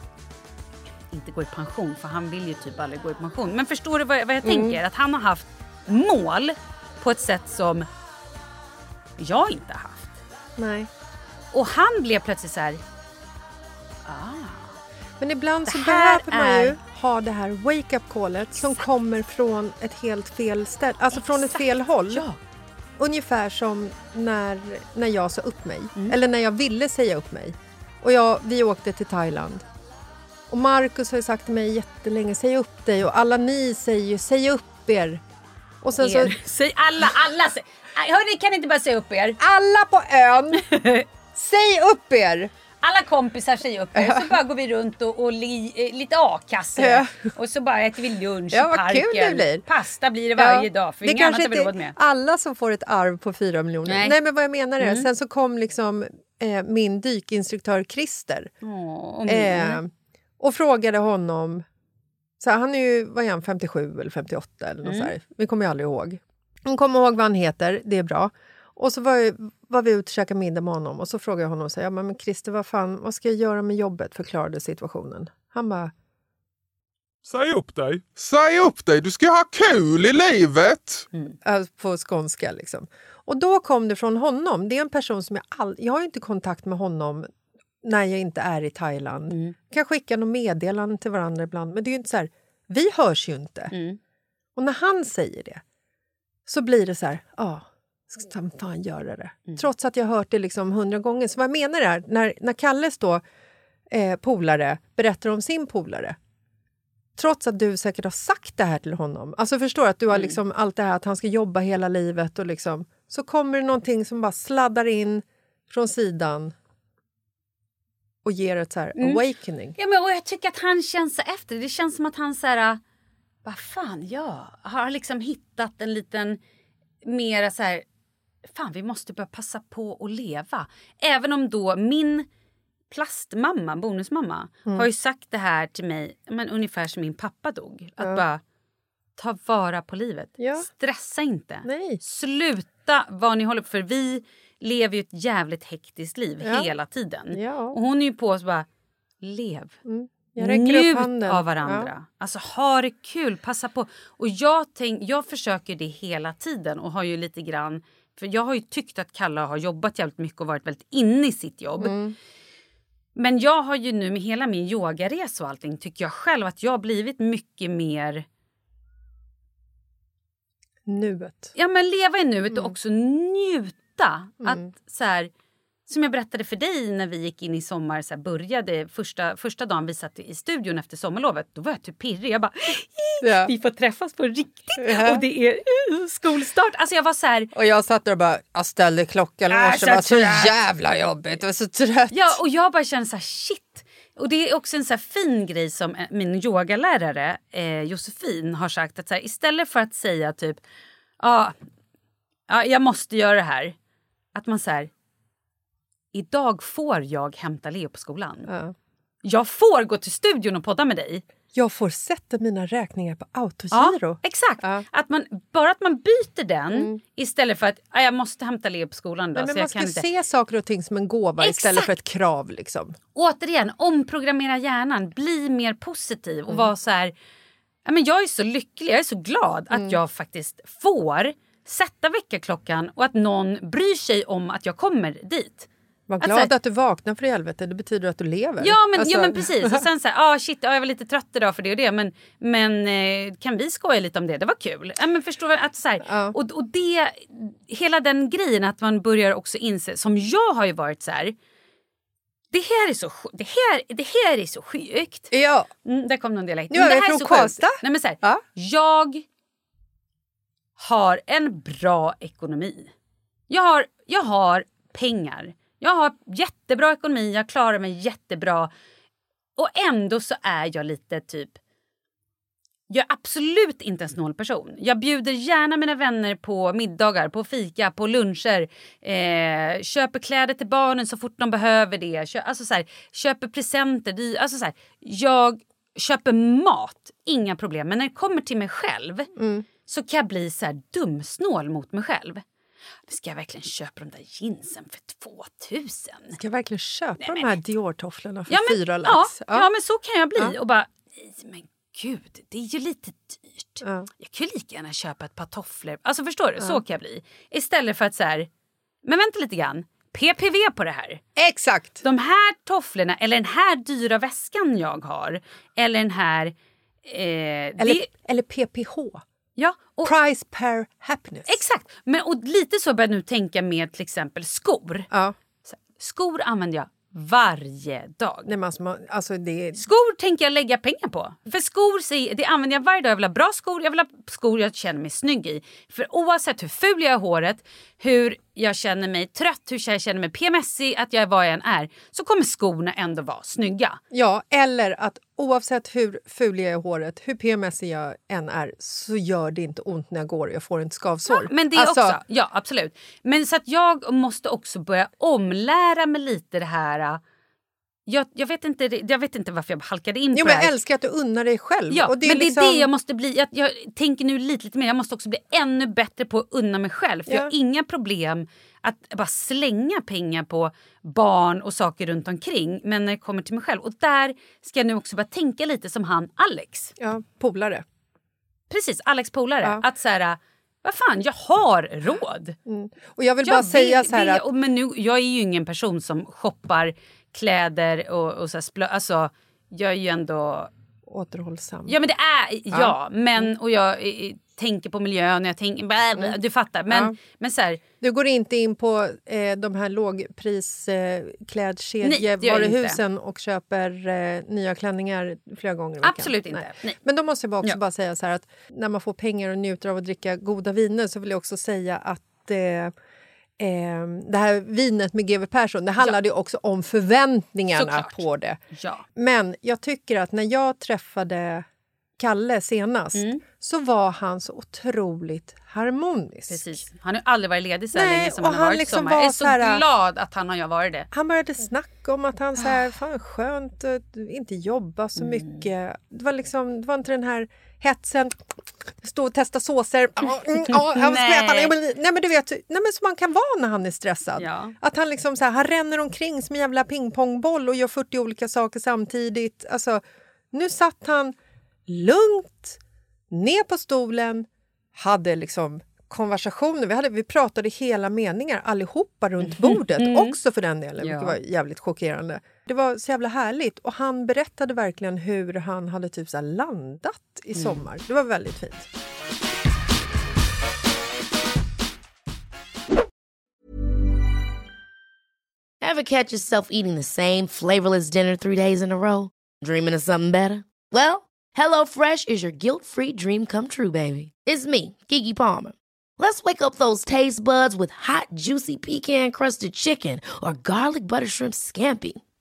inte gå i pension för han vill ju typ aldrig gå i pension. Men förstår du vad jag, vad jag tänker? Att han har haft mål på ett sätt som jag inte har haft. Nej. Och han blev plötsligt så här. Ah. Men ibland så behöver man ju är- ha det här wake-up callet som kommer från ett helt fel ställe, alltså från ett fel håll. Ja. Ungefär som när, när jag sa upp mig, Mm. eller när jag ville säga upp mig. Och jag, vi åkte till Thailand. Och Markus har sagt till mig jättelänge, säg upp dig. Och alla ni säger ju, säg upp er. Och sen så, Er. Säg alla, alla Hörni, kan ni inte bara säga upp er? alla på ön, säg upp er! Alla kompisar säger upp er. Så bara går vi runt och, och li, eh, lite a-kassa. Ja. Och så bara äter vi lunch Ja, i parken. kul det blir. Pasta blir det varje Ja, dag. För det inget annat kanske har vi inte råd med. alla som får ett arv på fyra miljoner. Nej. Nej, men vad jag menar är, Mm. sen så kom liksom eh, min dykinstruktör Christer och eh, och frågade honom... Så han är ju, vad är han, 57 eller 58 eller något Mm. Vi kommer ju aldrig ihåg. Hon kommer ihåg vad han heter, det är bra. Och så var, jag- var vi ute och käkade middag med honom och så frågade jag honom så här, ja, men Christer, vad fan, vad ska jag göra med jobbet? Förklarade situationen. Han bara, Säg upp dig. Säg upp dig, du ska ha kul i livet! Äh, på skånska. Liksom. Och då kom det från honom. Det är en person som jag all... Jag har inte kontakt med honom när jag inte är i Thailand. Mm. Kan skicka något meddelande till varandra ibland, men det är ju inte så här... Vi hörs ju inte. Mm. Och när han säger det så blir det så här... Ja, ska fan göra det. Mm. Trots att jag hört det liksom hundra gånger. Så vad jag menar är, när, när Kalles då, eh, polare berättar om sin polare trots att du säkert har sagt det här till honom. Alltså förstår att du har liksom allt det här att han ska jobba hela livet och liksom så kommer det någonting som bara sladdar in från sidan och ger ett så här Mm. awakening. Ja, men, och jag tycker att han känns efter. Det känns som att han så här... Vad fan, ja. Har liksom hittat en liten mera så här... Fan, vi måste börja passa på att leva. Även om då min plastmamma, bonusmamma, Mm. har ju sagt det här till mig men ungefär som min pappa dog. Att Ja. bara ta vara på livet. Ja. Stressa inte. Nej. Sluta vad ni håller på För vi lever ju ett jävligt hektiskt liv Ja. hela tiden. Ja. Och hon är ju på oss bara, lev. Räcker Njut av varandra. Alltså ha det kul, passa på. Och jag, tänk, jag försöker det hela tiden och har ju lite grann... För jag har ju tyckt att Kalle har jobbat jävligt mycket och varit väldigt inne i sitt jobb. Mm. Men jag har ju nu med hela min yogaresa och allting tycker jag själv att jag har blivit mycket mer... Nuet. Ja men leva i nuet Mm. och också njuta. Att så här, som jag berättade för dig när vi gick in i sommar, så började första, första dagen vi satt i studion efter sommarlovet, då var jag typ pirrig. Jag bara, Ja. vi får träffas på riktigt Ja. och det är skolstart. Alltså jag var så här, Och jag satt där och bara, jag ställde klockan Ah, så det var så jävla jobbigt, jag var så trött. ja och jag bara kände så här shit. Och det är också en så fin grej som eh, min yogalärare eh, Josefin har sagt att så här, istället för att säga typ, ja, ja jag måste göra det här. Att man så här, idag får jag hämta Leo på skolan. Ja. Jag får gå till studion och podda med dig. Jag får sätta mina räkningar på Ja, autogiro. exakt. Ja. Mm. Att man, bara att man byter den istället för att "Ah, jag måste hämta Leo på skolan. Då, Nej, men man jag ska inte. se saker och ting som en gåva istället Exakt. för ett krav. Liksom. Återigen, omprogrammera hjärnan. Bli mer positiv Mm. och vara så här... Ja, men jag är så lycklig, jag är så glad Mm. att jag faktiskt får sätta väckarklockan och att någon bryr sig om att jag kommer dit. Var Att glad så här- att du vaknar för i helvete, det betyder att du lever. Ja men, Alltså- ja men precis. Och sen så här, ah, shit, ja, jag var lite trött idag för det och det. Men, men eh, kan vi skoja lite om det? Det var kul. Ja, men förstår? Att, så här, Ja. och, och det, hela den grejen att man börjar också inse, som jag har ju varit så här. Det här är så, det här, det här är så sjukt. Ja, Mm, där kom någon dialekt. Är det här från så sjukt. Nej, men så här, Ja. Jag har en bra ekonomi. Jag har, jag har pengar. Jag har jättebra ekonomi, jag klarar mig jättebra. Och ändå så är jag lite typ... Jag är absolut inte en snål person. Jag bjuder gärna mina vänner på middagar, på fika, på luncher. Eh, köper kläder till barnen så fort de behöver det. Kö, alltså så här, köper presenter. Alltså så här, jag köper mat, inga problem. Men när det kommer till mig själv så kan jag bli så här dumsnål mot mig själv. Ska jag verkligen köpa de där jeansen för 2000? ska jag verkligen köpa Nej, de här Dior-tofflorna för Ja men, fyra ja, lax? ja. men så kan jag bli. Ja. Och bara, nej men gud, det är ju lite dyrt. Ja. Jag kan ju lika gärna köpa ett par tofflor. Alltså förstår du, så kan jag bli. Istället för att så här, men vänta lite grann. PPV på det här. Exakt! De här tofflorna eller den här dyra väskan jag har eller den här... Eh, Eller, det, eller PPH. Ja, och, Price per happiness. exakt. Men, och lite så börjar jag nu tänka med till exempel skor. Ja. Skor använder jag varje dag. Nej, men alltså, man- alltså det, Skor tänker jag lägga pengar på. För skor det använder jag varje dag. Jag vill ha bra skor, jag vill ha skor jag känner mig snygg i. För oavsett hur ful jag är i håret, hur jag känner mig trött, hur jag känner mig PMSig, att jag är vad jag än är, så kommer skorna ändå vara snygga. ja, eller att oavsett hur ful jag är i håret, hur PMS jag än är, så gör det inte ont när jag går och jag får inte skavsår. Men det Alltså, också, ja absolut. Men så att jag måste också börja omlära mig lite det här. Jag, jag, vet inte, jag vet inte varför jag halkade in Jo, på men jag älskar att du unnar dig själv. Ja, det men det liksom... är det jag måste bli. Jag, jag tänker nu lite, lite mer. Jag måste också bli ännu bättre på att unna mig själv. För Ja. jag har inga problem att bara slänga pengar på barn och saker runt omkring. Men när det kommer till mig själv. Och där ska jag nu också börja tänka lite som han Alex. Ja, polare. Precis, Alex polare. Ja. Att så här, vad fan, jag har råd. Och jag vill Jag bara säga vill- så här vill- att... Men nu, jag är ju ingen person som shoppar kläder och, och så här splö, Alltså, jag är ju ändå... Återhållsam. Ja men det är, ja, men och jag eh, eh, tänker på miljön och jag tänker, bä, bä, du fattar. Men, Ja. men så här, Du går inte in på eh, de här lågprisklädkedjevaruhusen och köper eh, nya klänningar flera gånger i veckan. Absolut inte. Nej. Men då måste jag bara också Ja. bara säga så här att när man får pengar och njuter av att dricka goda viner så vill jag också säga att eh, eh, det här vinet med GW Persson, det handlade ju också om förväntningarna Såklart. på det. ja. Men jag tycker att när jag träffade Kalle senast Mm. så var han så otroligt harmonisk. Precis. Han har aldrig varit ledig så här Nej, länge som och han har han varit liksom sommar. var Jag är så här- glad att han jag varit det. Han började snacka om att han så här, fan skönt inte jobba så mycket. Det var liksom, det var inte den här hetsen, stå och testa såser. Ja, mm, ja, jag ska Nej. äta. Nej, men, nej men du vet, nej, men som man kan vara när han är stressad. Ja. Att han liksom så här, han ränner omkring som en jävla pingpongboll och gör 40 olika saker samtidigt. Alltså, nu satt han lugnt ner på stolen, hade liksom konversationer. Vi, hade, vi pratade hela meningar allihopa runt bordet, också för den delen, vilket Ja. var jävligt chockerande. Det var så jävla härligt och han berättade verkligen hur han hade typ så här landat i sommar. Det var väldigt fint. Ever catch yourself eating the same flavorless dinner three days in a row? Dreaming of something better? Well, HelloFresh is your guilt-free dream come true, baby. It's me, Kiki Palmer. Let's wake up those taste buds with hot, juicy pecan-crusted chicken or garlic butter shrimp scampi.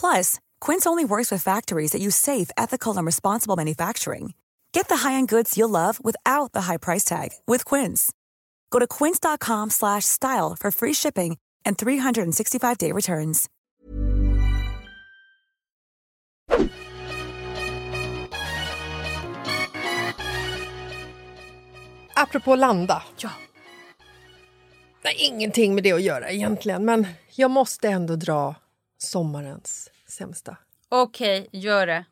Plus, Quince only works with factories that use safe, ethical, and responsible manufacturing. Get the high-end goods you'll love without the high price tag with Quince. Go to quince.com slash style for free shipping and 365-day returns. Apropå landa. Ja. Det har ingenting med det att göra egentligen, men jag måste ändå dra sommarens sämsta. Okej, gör det.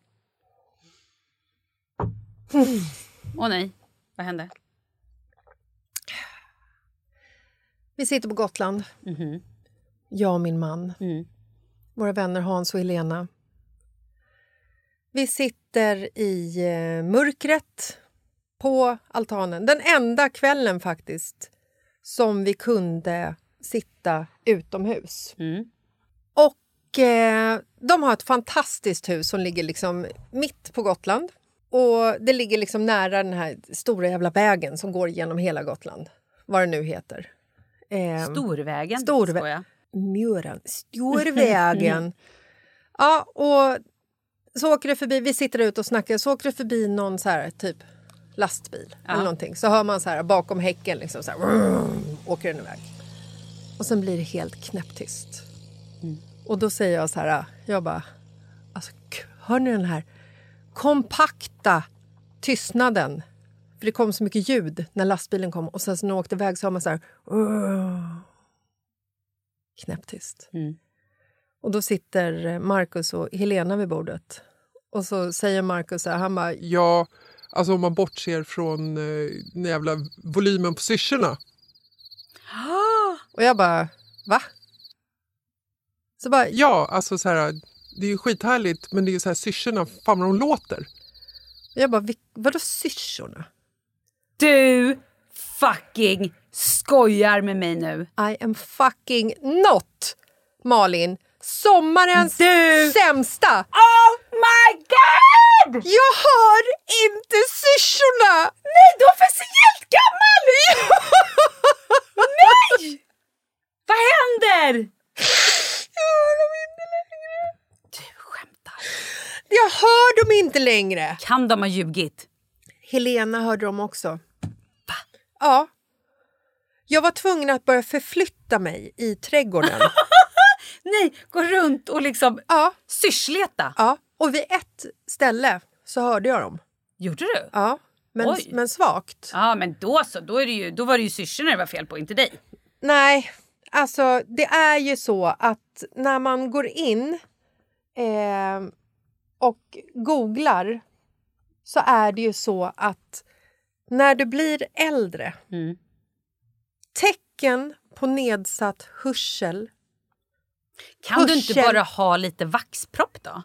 Åh nej, vad hände? Vi sitter på Gotland. Jag och min man. Våra vänner Hans och Helena. Vi sitter i eh, mörkret på altanen. Den enda kvällen faktiskt som vi kunde sitta utomhus. Och eh, De har ett fantastiskt hus som ligger liksom mitt på Gotland. Och Det ligger liksom nära den här stora jävla vägen som går genom hela Gotland. Vad det nu heter. Eh, Storvägen? Storvä-. Mjören. Storvägen. ja, och så åker det förbi, vi sitter ute och snackar, så åker det förbi någon så här typ lastbil eller någonting. Så hör man så här bakom häcken liksom så här, åker den iväg. Och sen blir det helt knäpptyst. Och då säger jag så här, jag bara, alltså hör ni den här kompakta tystnaden? För det kom så mycket ljud när lastbilen kom och sen så när jag åkte iväg så har man så här, "Åh." knäpptyst. Och då sitter Markus och Helena vid bordet. Och så säger Markus så här, han bara, Ja, alltså om man bortser från eh, den jävla volymen på syrsorna. och jag bara, va? Så bara, Ja, alltså så här, det är ju skithärligt men det är ju så här syrsorna, fan vad de låter. jag bara, "Vil- vadå syrsorna? Du fucking skojar med mig nu. I am fucking not, Malin. Sommarens Du- sämsta! Oh my god! Jag hör inte syrsorna! Nej, du är officiellt gammal! Nej! Vad händer? Jag hör dem inte längre. Du skämtar. Jag hör dem inte längre. Kan de ha ljugit? Helena hörde dem också. Va? Ja. Jag var tvungen att börja förflytta mig i trädgården. Nej, gå runt och liksom ja, syrsleta. ja. Och vid ett ställe så hörde jag dem. Gjorde du? Ja, men, Oj. men svagt. Ja, men då så. Då, är det ju, då var det ju syrsorna det var fel på, inte dig. Nej, alltså det är ju så att när man går in eh, och googlar så är det ju så att när du blir äldre Mm. tecken på nedsatt hörsel Kan du inte Hörsel. bara ha lite vaxpropp då?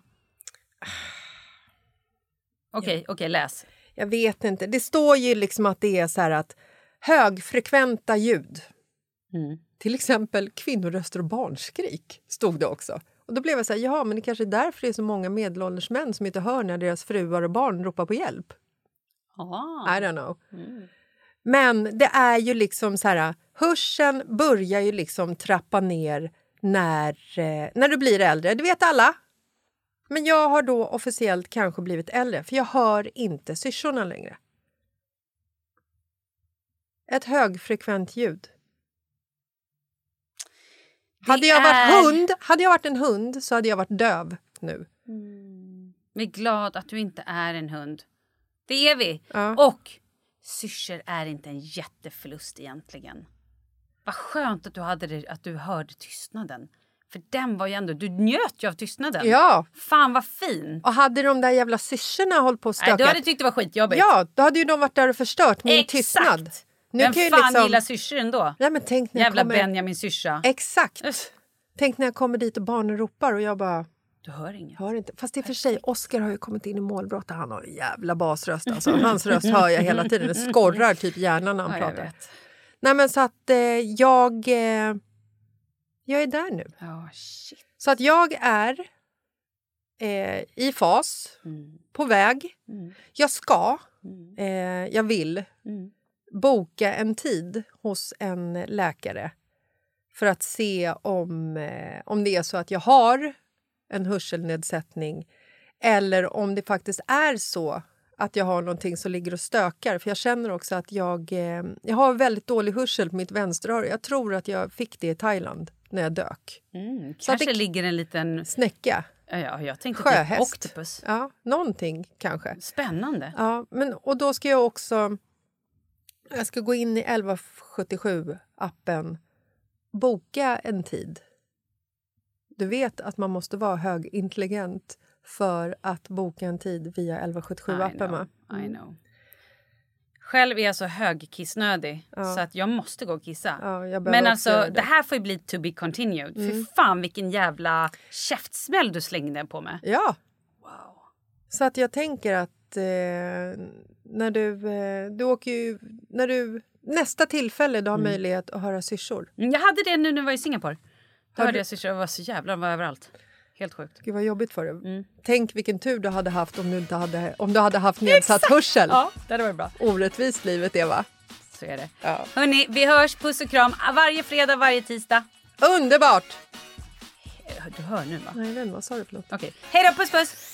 Okej, okej, läs. Jag vet inte. Det står ju liksom att det är så här att högfrekventa ljud. Mm. Till exempel kvinnoröster och barnskrik stod det också. Och då blev jag så här, ja men det kanske är därför det är så många medelålders män som inte hör när deras fruar och barn ropar på hjälp. Ah. I don't know. Men det är ju liksom så här, hörseln börjar ju liksom trappa ner när, eh, när du blir äldre. Det vet alla. Men jag har då officiellt kanske blivit äldre för jag hör inte syrsorna längre. Ett högfrekvent ljud. Hade jag, varit är- hund, hade jag varit en hund så hade jag varit döv nu. Vi är glad att du inte är en hund. Det är vi. Ja. Och syrsor är inte en jätteförlust egentligen. Vad skönt att du, hade det, att du hörde tystnaden. För den var ju ändå, du njöt ju av tystnaden. Ja, Fan vad fin. och hade de där jävla syrsorna hållit på och Nej, du stökat... hade tyckt det var skitjobbigt. Ja, då hade ju de varit där och förstört min Exakt. tystnad. Nu Vem kan fan liksom- gillar syrsor ändå? Nej, men tänk när Jävla kommer... Benjamin syrsa. Exakt. Uff. Tänk när jag kommer dit och barnen ropar och jag bara Du hör inget. hör inte. Fast i och för sig, Oscar har ju kommit in i målbrott och han har en jävla basröst. Alltså. Hans röst hör jag hela tiden. Det skorrar typ hjärnan när han Ja, pratar. Nej men så att eh, jag... Eh, jag är där nu. Ja, shit. Så att jag är eh, i fas, Mm. på väg. Mm. Jag ska, Mm. eh, jag vill Mm. Boka en tid hos en läkare för att se om, eh, om det är så att jag har en hörselnedsättning eller om det faktiskt är så att jag har någonting som ligger och stökar. För Jag känner också att jag, eh, jag har väldigt dålig hörsel på mitt vänsteröra. Jag tror att jag fick det i Thailand när jag dök. Mm. Så Kanske det- ligger en liten... Snäcka, Ja, Ja, jag tänkte typ sjöhäst. octopus. Ja, någonting kanske. Spännande. Ja, men, och då ska jag också... Jag ska gå in i 1177-appen, boka en tid. Du vet att man måste vara högintelligent för att boka en tid via I 1177-appen. va? know, I know. Själv är jag så högkissnödig Ja. så att jag måste gå och kissa. Ja, Men alltså, det. det här får ju bli to be continued. Mm. Fy fan vilken jävla käftsmäll du slängde på mig. Ja, Wow. så att jag tänker att eh, när du... Eh, du åker ju... När du, nästa tillfälle du har Mm. möjlighet att höra syrsor. Mm, Jag hade det nu när jag var i Singapore. Då Hörde hörde du- jag syrsor, jag var så jävla, de var överallt. Helt sjukt. Gud vad jobbigt för dig. Mm. Tänk vilken tur du hade haft om du, inte hade, om du hade haft nedsatt hörsel. Ja, det hade varit bra. Orättvist livet är va? Så är det. Ja. Hörni, vi hörs. Puss och kram varje fredag, varje tisdag. Underbart! Du hör nu va? Nej, vad sa du för något? Okej. Hej då, puss puss!